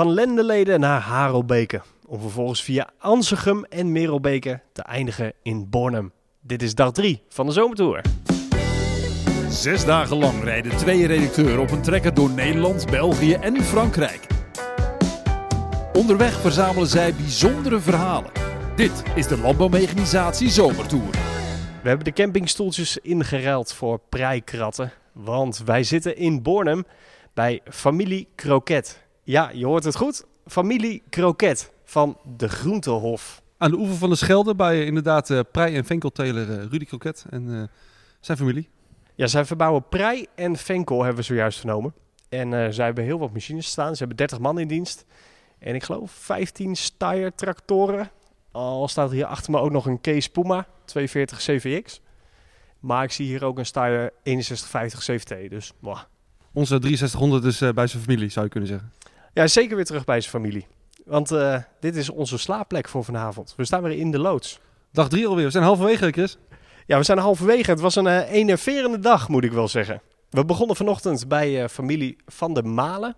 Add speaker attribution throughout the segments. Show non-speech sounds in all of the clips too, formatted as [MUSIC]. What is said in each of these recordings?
Speaker 1: Van Lendeleden naar Harelbeke. Om vervolgens via Ansegem en Merelbeke te eindigen in Bornem. Dit is dag 3 van de zomertour.
Speaker 2: Zes dagen lang rijden twee redacteuren op een trekker door Nederland, België en Frankrijk. Onderweg verzamelen zij bijzondere verhalen. Dit is de Landbouwmechanisatie Zomertour.
Speaker 1: We hebben de campingstoeltjes ingeruild voor preikratten. Want wij zitten in Bornem bij Familie Kroket. Ja, je hoort het goed. Familie Kroket van de Groentehof.
Speaker 3: Aan de oever van de Schelde bij eh, inderdaad prei- en venkelteler eh, Rudy Kroket en zijn familie.
Speaker 1: Ja, zij verbouwen prei en venkel, hebben we zojuist vernomen. En zij hebben heel wat machines staan. Ze hebben 30 man in dienst. En ik geloof 15 Steyr tractoren. Al staat er hier achter me ook nog een Kees Puma 240 CVX. Maar ik zie hier ook een Steyr 6150 CVT. Dus mwah.
Speaker 3: Onze 6300 is bij zijn familie, zou je kunnen zeggen.
Speaker 1: Ja, zeker weer terug bij zijn familie. Want eh, dit is onze slaapplek voor vanavond. We staan weer in de loods.
Speaker 3: Dag drie alweer. We zijn halverwege, Chris.
Speaker 1: Ja, we zijn halverwege. Het was een eh, enerverende dag, moet ik wel zeggen. We begonnen vanochtend bij eh, familie Van der Malen.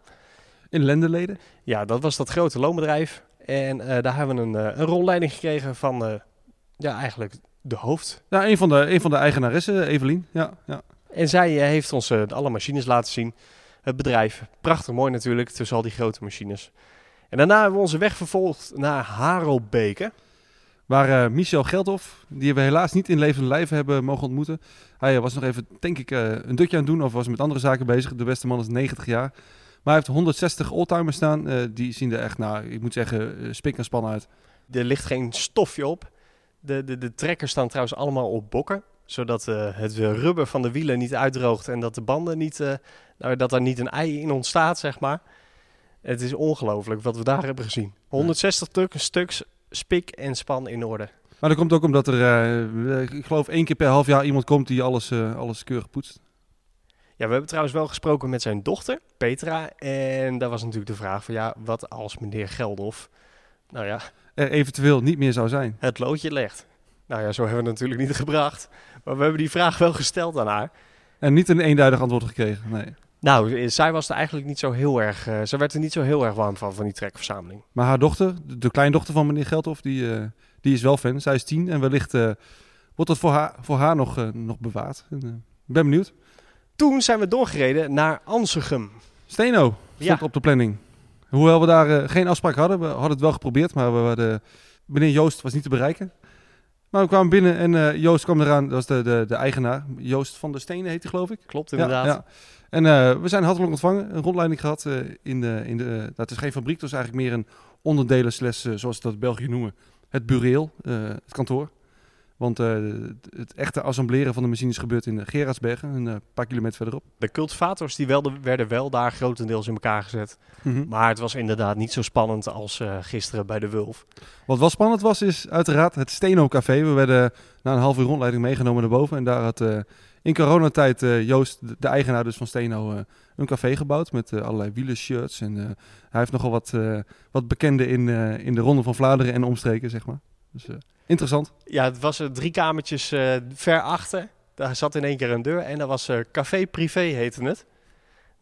Speaker 3: In Lendeleden.
Speaker 1: Ja, dat was dat grote loonbedrijf. En daar hebben we een, een rolleiding gekregen van, ja, eigenlijk de hoofd.
Speaker 3: Ja, een van de, een van de eigenaressen, Evelien. Ja, ja.
Speaker 1: En zij heeft ons alle machines laten zien. Het bedrijf, prachtig mooi natuurlijk, tussen al die grote machines. En daarna hebben we onze weg vervolgd naar Harelbeke.
Speaker 3: Waar eh, Michel Geldhoff, die we helaas niet in levende lijven hebben mogen ontmoeten. Hij eh, was nog even, denk ik, eh, een dutje aan het doen of was met andere zaken bezig. De beste man is 90 jaar. Maar hij heeft 160 oldtimers staan. Die zien er echt, nou, ik moet zeggen, spik en span uit.
Speaker 1: Er ligt geen stofje op. De, de, de trekkers staan trouwens allemaal op bokken. Zodat eh, het rubber van de wielen niet uitdroogt en dat de banden niet, eh, nou, dat er niet een ei in ontstaat, zeg maar. Het is ongelooflijk wat we daar hebben gezien. 160 tuk- stuks spik en span in orde.
Speaker 3: Maar dat komt ook omdat er, eh, ik geloof, één keer per half jaar iemand komt die alles, alles keurig poetst.
Speaker 1: Ja, we hebben trouwens wel gesproken met zijn dochter, Petra. En daar was natuurlijk de vraag van ja, wat als meneer Geldof, nou ja,
Speaker 3: Er eventueel niet meer zou zijn.
Speaker 1: het loodje legt. Nou ja, zo hebben we het natuurlijk niet [LAUGHS] gebracht. Maar we hebben die vraag wel gesteld aan haar.
Speaker 3: En niet een eenduidig antwoord gekregen, nee.
Speaker 1: Nou, eh, zij was er eigenlijk niet zo heel erg. ze werd er niet zo heel erg warm van, van die trekverzameling.
Speaker 3: Maar haar dochter, de, kleindochter van meneer Geldhoff, die, eh, die is wel fan. Zij is tien en wellicht wordt dat voor haar, voor haar nog, nog bewaard. Ik ben benieuwd.
Speaker 1: Toen zijn we doorgereden naar Ansegem.
Speaker 3: Steno stond
Speaker 1: Ja.
Speaker 3: op de planning. Hoewel we daar geen afspraak hadden. We hadden het wel geprobeerd, maar we hadden, meneer Joost was niet te bereiken. Maar we kwamen binnen en eh, Joost kwam eraan. Dat was de, de, de eigenaar. Joost van der Stenen heet hij, geloof ik.
Speaker 1: Klopt inderdaad.
Speaker 3: Ja, ja. En eh, we zijn hartelijk ontvangen. Een rondleiding gehad eh, in de... In de het is geen fabriek, het is eigenlijk meer een onderdelen slash, zoals ze dat België noemen, het bureel, het kantoor. Want eh, het echte assembleren van de machines gebeurt in Gerardsbergen, een eh, paar kilometer verderop.
Speaker 1: De cultivators die wel, werden wel daar grotendeels in elkaar gezet. Maar het was inderdaad niet zo spannend als eh, gisteren bij de Wulf.
Speaker 3: Wat wel spannend was, is uiteraard het Steno Café. We werden na een half uur rondleiding meegenomen naar boven. En daar had eh, in coronatijd eh, Joost, de, eigenaar dus van Steno, eh, een café gebouwd met eh, allerlei wielershirts. En eh, hij heeft nogal wat, eh, wat bekenden in, eh, in de Ronde van Vlaanderen en omstreken, zeg maar. Dus eh, interessant.
Speaker 1: Ja, het was eh, drie kamertjes eh, ver achter. Daar zat in één keer een deur en dat was eh, Café Privé heette het.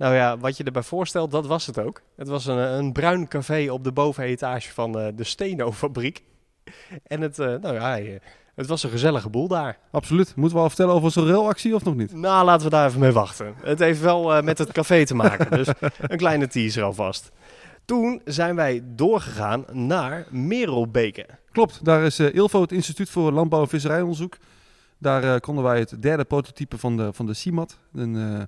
Speaker 1: Nou ja, wat je erbij voorstelt, dat was het ook. Het was een, een bruin café op de bovenetage van eh, de Steno-fabriek. [LAUGHS] En het, eh, nou ja, het was een gezellige boel daar.
Speaker 3: Absoluut. Moeten we al vertellen over zo'n railactie of nog niet?
Speaker 1: Nou, laten we daar even mee wachten. Het heeft wel eh, met het café te maken, [LAUGHS] dus een kleine teaser alvast. Toen zijn wij doorgegaan naar Merelbeke.
Speaker 3: Klopt, daar is eh, ILFO, het Instituut voor Landbouw en Visserijonderzoek. Daar eh, konden wij het derde prototype van de, van de CIMAT, een, eh,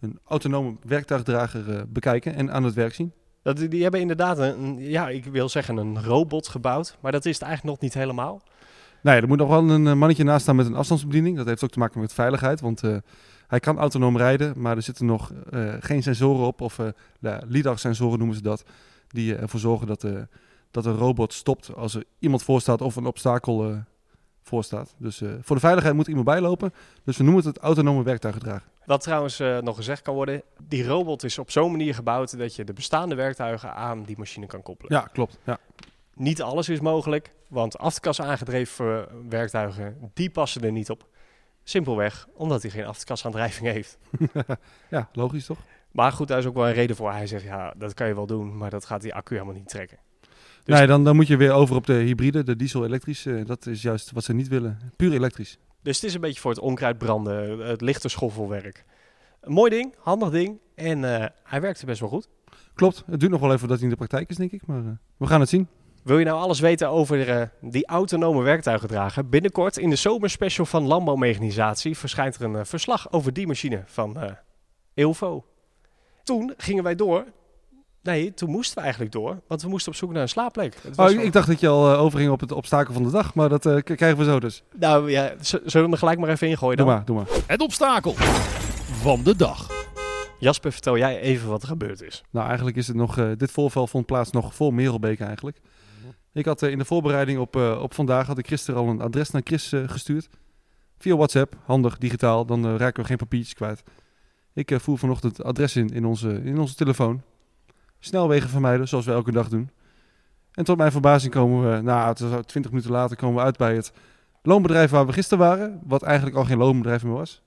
Speaker 3: een autonome werktuigdrager, bekijken en aan het werk zien.
Speaker 1: Dat, die hebben inderdaad een, ja, ik wil zeggen een robot gebouwd, maar dat is het eigenlijk nog niet helemaal.
Speaker 3: Ja, er moet nog wel een mannetje naast staan met een afstandsbediening. Dat heeft ook te maken met veiligheid, want hij kan autonoom rijden, maar er zitten nog geen sensoren op, of ja, LIDAR-sensoren noemen ze dat, die ervoor zorgen dat, eh, dat een robot stopt als er iemand voor staat of een obstakel eh voor staat. Dus eh, voor de veiligheid moet iemand bijlopen, dus we noemen het het autonome werktuigendrager.
Speaker 1: Wat trouwens eh, nog gezegd kan worden, die robot is op zo'n manier gebouwd dat je de bestaande werktuigen aan die machine kan koppelen.
Speaker 3: Ja, klopt. Ja.
Speaker 1: Niet alles is mogelijk, want afterkas aangedreven werktuigen, die passen er niet op. Simpelweg omdat hij geen afterkasaandrijving heeft. [LAUGHS] [LAUGHS]
Speaker 3: ja, logisch toch?
Speaker 1: Maar goed, daar is ook wel een reden voor. Hij zegt, ja, dat kan je wel doen, maar dat gaat die accu helemaal niet trekken. Dus-
Speaker 3: Nee, dan, dan moet je weer over op de hybride, de diesel-elektrisch. eh, dat is juist wat ze niet willen. Puur elektrisch.
Speaker 1: Dus het is een beetje voor het onkruid branden, het lichte schoffelwerk. Een mooi ding, handig ding. En eh, hij werkte best wel goed.
Speaker 3: Klopt, het duurt nog wel even dat hij in de praktijk is, denk ik. Maar eh, we gaan het zien.
Speaker 1: Wil je nou alles weten over eh, die autonome werktuigendrager? Binnenkort in de zomerspecial van Landbouwmechanisatie verschijnt er een eh, verslag over die machine van eh Eilvo. Toen gingen wij door. Nee, toen moesten we eigenlijk door, want we moesten op zoek naar een slaapplek.
Speaker 3: Oh, ik,
Speaker 1: wel-
Speaker 3: dacht dat je al eh, overging op het obstakel van de dag, maar dat eh, k- krijgen we zo dus.
Speaker 1: Nou ja, z- zullen we hem er gelijk maar even ingooien
Speaker 3: Doe
Speaker 1: dan?
Speaker 3: maar, doe maar.
Speaker 2: Het obstakel van de dag.
Speaker 1: Jasper, vertel jij even wat er gebeurd is.
Speaker 3: Nou, eigenlijk is het nog, eh, dit voorval vond plaats nog voor Merelbeek eigenlijk. Ik had eh, in de voorbereiding op, eh, op vandaag, had ik gisteren al een adres naar Chris gestuurd. Via WhatsApp, handig, digitaal, dan raken we geen papiertjes kwijt. Ik eh, voer vanochtend het adres in in onze, in onze telefoon. Snelwegen vermijden, zoals we elke dag doen. En tot mijn verbazing komen we, nou, het was 20 minuten later, komen we uit bij het loonbedrijf waar we gisteren waren. Wat eigenlijk al geen loonbedrijf meer was.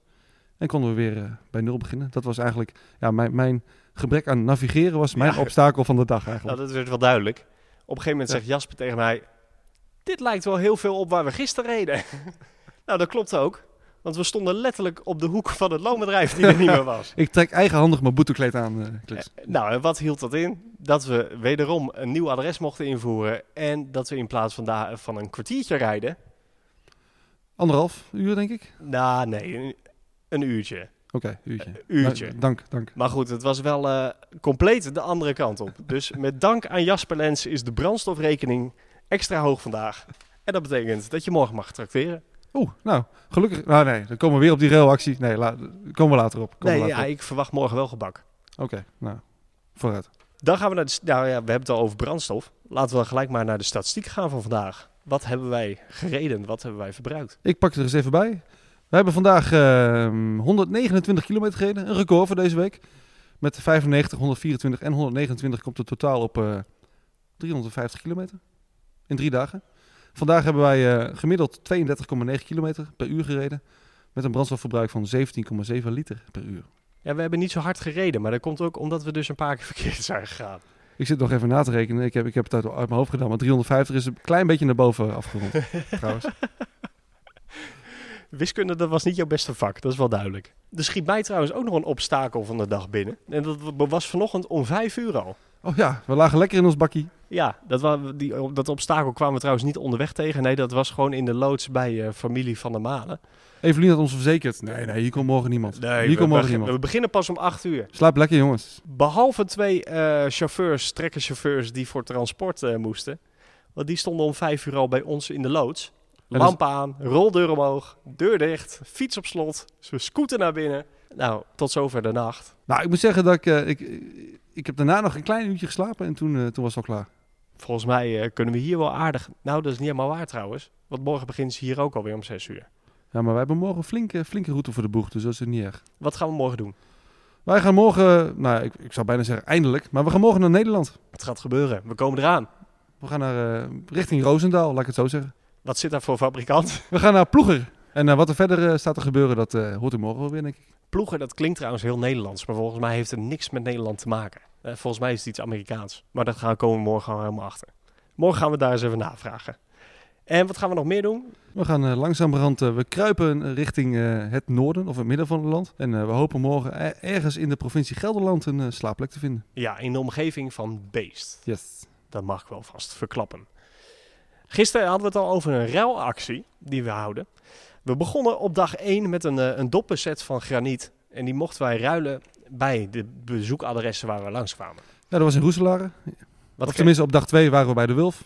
Speaker 3: En konden we weer eh, bij nul beginnen. Dat was eigenlijk ja, mijn, mijn gebrek aan navigeren was mijn
Speaker 1: Ja.
Speaker 3: obstakel van de dag eigenlijk.
Speaker 1: Nou, dat werd wel duidelijk. Op een gegeven moment
Speaker 3: Ja.
Speaker 1: zegt Jasper tegen mij... Dit lijkt wel heel veel op waar we gisteren reden. [LAUGHS] nou, dat klopt ook. Want we stonden letterlijk op de hoek van het loonbedrijf die er niet meer was. [LAUGHS]
Speaker 3: Ik trek eigenhandig mijn boetekleed aan, eh.
Speaker 1: Eh, Nou, en wat hield dat in? Dat we wederom een nieuw adres mochten invoeren. En dat we in plaats van, daar, van een kwartiertje rijden...
Speaker 3: Anderhalf uur, denk ik?
Speaker 1: Nou, nee, een, een uurtje.
Speaker 3: Oké, uurtje.
Speaker 1: uurtje.
Speaker 3: Nou, dank, dank.
Speaker 1: Maar goed, het was wel eh, compleet de andere kant op. [LAUGHS] Dus met dank aan Jasper Lens is de brandstofrekening extra hoog vandaag. En dat betekent dat je morgen mag trakteren.
Speaker 3: Oeh, nou, gelukkig. Nou nee, dan komen we weer op die railactie. Nee, la, komen we later op. Komen
Speaker 1: Nee, ja, ik verwacht morgen wel gebak.
Speaker 3: Oké, nou, vooruit.
Speaker 1: Dan gaan we naar de... Nou ja, we hebben het al over brandstof. Laten we gelijk maar naar de statistiek gaan van vandaag. Wat hebben wij gereden? Wat hebben wij verbruikt?
Speaker 3: Ik pak er eens even bij. We hebben vandaag ehm, 129 kilometer gereden. Een record voor deze week. Met 95, 124 en 129 komt het totaal op eh 350 kilometer. In drie dagen. Vandaag hebben wij eh, gemiddeld 32,9 kilometer per uur gereden. Met een brandstofverbruik van 17,7 liter per uur.
Speaker 1: Ja, we hebben niet zo hard gereden. Maar dat komt ook omdat we dus een paar keer [LAUGHS] verkeerd zijn gegaan.
Speaker 3: Ik zit nog even na te rekenen. Ik heb, ik heb het uit, uit mijn hoofd gedaan. Maar 350 is een klein beetje naar boven afgerond. [LAUGHS] trouwens.
Speaker 1: Wiskunde, dat was niet jouw beste vak, dat is wel duidelijk. Er schiet mij trouwens ook nog een obstakel van de dag binnen. En dat was vanochtend om vijf uur al.
Speaker 3: Oh ja, we lagen lekker in ons bakkie.
Speaker 1: Ja, dat, wa- die, dat obstakel kwamen we trouwens niet onderweg tegen. Nee, dat was gewoon in de loods bij eh, familie van der Malen.
Speaker 3: Evelien had ons verzekerd. Nee, nee, hier komt morgen niemand. hier
Speaker 1: we,
Speaker 3: komt morgen niemand.
Speaker 1: we beginnen pas om acht uur.
Speaker 3: Slaap lekker, jongens.
Speaker 1: Behalve twee eh, chauffeurs, trekkerchauffeurs die voor transport eh, moesten. Want die stonden om vijf uur al bij ons in de loods.
Speaker 3: Dus-
Speaker 1: Lamp aan, roldeur omhoog, deur dicht, fiets op slot, ze scooter naar binnen. Nou, tot zover de nacht.
Speaker 3: Nou, ik moet zeggen dat ik, eh, ik, ik heb daarna nog een klein uurtje geslapen en toen, eh, toen was het al klaar.
Speaker 1: Volgens mij eh, kunnen we hier wel aardig... Nou, dat is niet helemaal waar trouwens. Want morgen begint ze hier ook alweer om zes uur.
Speaker 3: Ja, maar wij hebben morgen een flinke, flinke route voor de boeg, dus dat is niet erg.
Speaker 1: Wat gaan we morgen doen?
Speaker 3: Wij gaan morgen, nou, ik, ik zou bijna zeggen eindelijk, maar we gaan morgen naar Nederland.
Speaker 1: Het gaat gebeuren. We komen eraan.
Speaker 3: We gaan naar, eh, richting Roosendaal, laat ik het zo zeggen.
Speaker 1: Wat zit daar voor fabrikant? [LAUGHS]
Speaker 3: We gaan naar Ploeger. En eh, wat er verder eh, staat te gebeuren, dat eh, hoort u morgen wel weer, denk ik.
Speaker 1: Ploegen, dat klinkt trouwens heel Nederlands. Maar volgens mij heeft het niks met Nederland te maken. Volgens mij is het iets Amerikaans. Maar dat gaan we komen we morgen helemaal achter. Morgen gaan we daar eens even navragen. En wat gaan we nog meer doen?
Speaker 3: We gaan langzamerhand, uh, we kruipen richting het noorden of het midden van het land. En we hopen morgen er ergens in de provincie Gelderland een slaapplek te vinden.
Speaker 1: Ja, in de omgeving van Beest.
Speaker 3: Yes.
Speaker 1: Dat mag ik wel vast verklappen. Gisteren hadden we het al over een ruilactie die we houden. We begonnen op dag 1 met een, uh, een doppenset van graniet. En die mochten wij ruilen bij de bezoekadressen waar we langskwamen.
Speaker 3: Ja, dat was in Roeselare.
Speaker 1: Wat
Speaker 3: of tenminste, op dag 2 waren we bij de Wulf.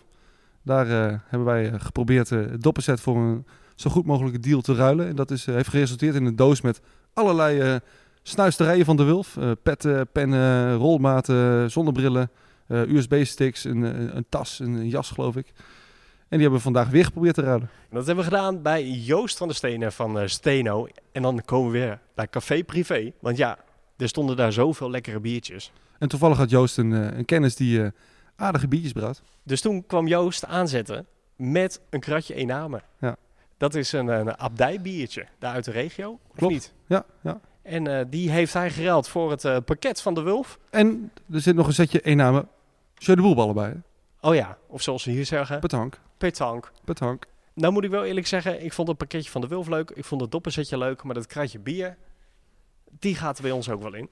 Speaker 3: Daar uh, hebben wij uh, geprobeerd uh, het doppenset voor een zo goed mogelijke deal te ruilen. En dat is, uh, heeft geresulteerd in een doos met allerlei snuisterijen van de Wulf. Petten, pennen, rolmaten, zonnebrillen, USB-sticks, een, een, een, tas, een, een, jas geloof ik. En die hebben we vandaag weer geprobeerd te ruilen.
Speaker 1: En dat hebben we gedaan bij Joost van der Stenen van uh, Steno. En dan komen we weer bij Café Privé. Want ja, er stonden daar zoveel lekkere biertjes.
Speaker 3: En toevallig had Joost een, uh, een kennis die uh, aardige biertjes brouwt.
Speaker 1: Dus toen kwam Joost aanzetten met een kratje Ename.
Speaker 3: Ja.
Speaker 1: Dat is een, een abdijbiertje daar uit de regio, of
Speaker 3: Klopt.
Speaker 1: niet?
Speaker 3: Ja, ja.
Speaker 1: En eh, die heeft hij geruild voor het eh, pakket van de Wulf.
Speaker 3: En er zit nog een setje één namen. Jeu de boelballen bij. hè?
Speaker 1: Oh ja, of zoals ze hier zeggen,
Speaker 3: Petank.
Speaker 1: petank.
Speaker 3: Petank.
Speaker 1: Nou moet ik wel eerlijk zeggen, ik vond het pakketje van de Wulf leuk. Ik vond het doppelsetje leuk, maar dat kratje bier, die gaat er bij ons ook wel in.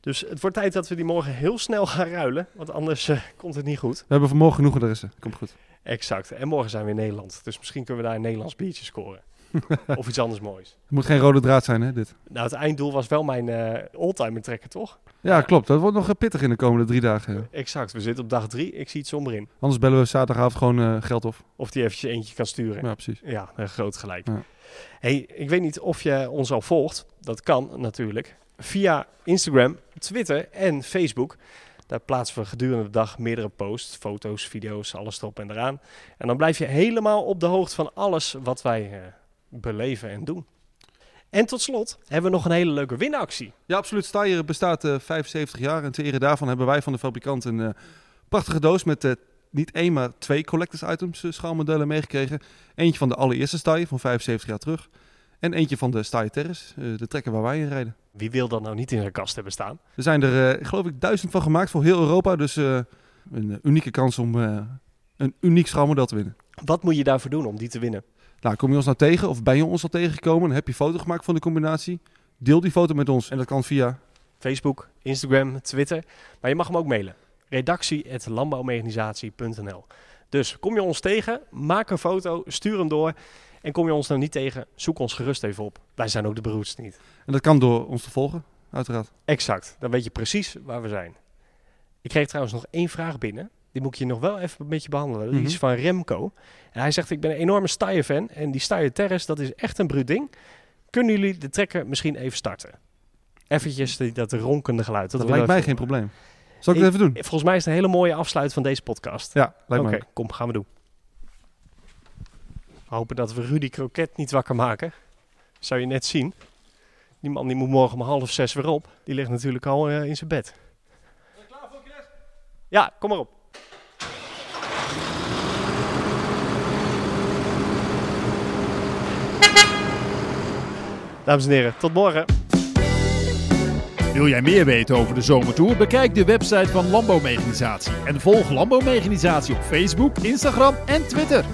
Speaker 1: Dus het wordt tijd dat we die morgen heel snel gaan ruilen, want anders eh, komt het niet goed.
Speaker 3: We hebben vanmorgen genoeg adressen. Komt goed.
Speaker 1: Exact. En morgen zijn we in Nederland, dus misschien kunnen we daar een Nederlands biertje scoren. [LAUGHS] of iets anders moois.
Speaker 3: Het moet geen rode draad zijn, hè, dit.
Speaker 1: Nou, het einddoel was wel mijn eh oldtimer trekken, toch?
Speaker 3: Ja, klopt. Dat wordt nog eh, pittig in de komende drie dagen. ja.
Speaker 1: Exact. We zitten op dag drie. Ik zie het somber in.
Speaker 3: Anders bellen we zaterdagavond gewoon eh, geld op.
Speaker 1: Of die eventjes eentje kan sturen.
Speaker 3: Ja, precies.
Speaker 1: Ja, een groot gelijk.
Speaker 3: Ja.
Speaker 1: Hey, ik weet niet of je ons al volgt. Dat kan natuurlijk. Via Instagram, Twitter en Facebook. Daar plaatsen we gedurende de dag meerdere posts, foto's, video's, alles erop en eraan. En dan blijf je helemaal op de hoogte van alles wat wij beleven en doen. En tot slot hebben we nog een hele leuke winactie.
Speaker 3: Ja, absoluut. Steyr bestaat eh 75 jaar. En ter ere daarvan hebben wij van de fabrikant een eh, prachtige doos met eh, niet één, maar twee collectors items schaalmodellen meegekregen. Eentje van de allereerste Steyr van 75 jaar terug. En eentje van de Steyr Terrace, eh, de trekker waar wij in rijden.
Speaker 1: Wie wil dat nou niet in zijn kast hebben staan?
Speaker 3: Er zijn er, eh, geloof ik, duizend van gemaakt voor heel Europa. Dus eh, een unieke kans om eh, een uniek schaalmodel te winnen.
Speaker 1: Wat moet je daarvoor doen om die te winnen?
Speaker 3: Nou, kom je ons nou tegen of ben je ons al tegengekomen en heb je foto gemaakt van de combinatie? Deel die foto met ons en dat kan via
Speaker 1: Facebook, Instagram, Twitter. Maar je mag hem ook mailen. redactie.landbouwmechanisatie.nl Dus kom je ons tegen, maak een foto, stuur hem door. En kom je ons nou niet tegen, zoek ons gerust even op. Wij zijn ook de beroerdste niet.
Speaker 3: En dat kan door ons te volgen, uiteraard.
Speaker 1: Exact, dan weet je precies waar we zijn. Ik kreeg trouwens nog één vraag binnen. Die moet ik je nog wel even met je behandelen. Die is
Speaker 3: Mhm.
Speaker 1: van Remco. En hij zegt, ik ben een enorme Steyr-fan. En die Steyr Terrace, dat is echt een bruut ding. Kunnen jullie de trekker misschien even starten? Eventjes die- dat ronkende geluid.
Speaker 3: Dat, lijkt mij
Speaker 1: even
Speaker 3: geen probleem. Zal ik het even doen?
Speaker 1: Volgens mij is het een hele mooie afsluit van deze podcast.
Speaker 3: Ja, lijkt ook.
Speaker 1: kom, gaan we doen. We hopen dat we Rudy Kroket niet wakker maken. Zou je net zien. Die man die moet morgen om half zes weer op. Die ligt natuurlijk al eh, in zijn bed. Ja, kom maar op. Dames en heren, tot morgen.
Speaker 2: Wil jij meer weten over de zomertour? Bekijk de website van Landbouwmechanisatie en volg Landbouwmechanisatie op Facebook, Instagram en Twitter.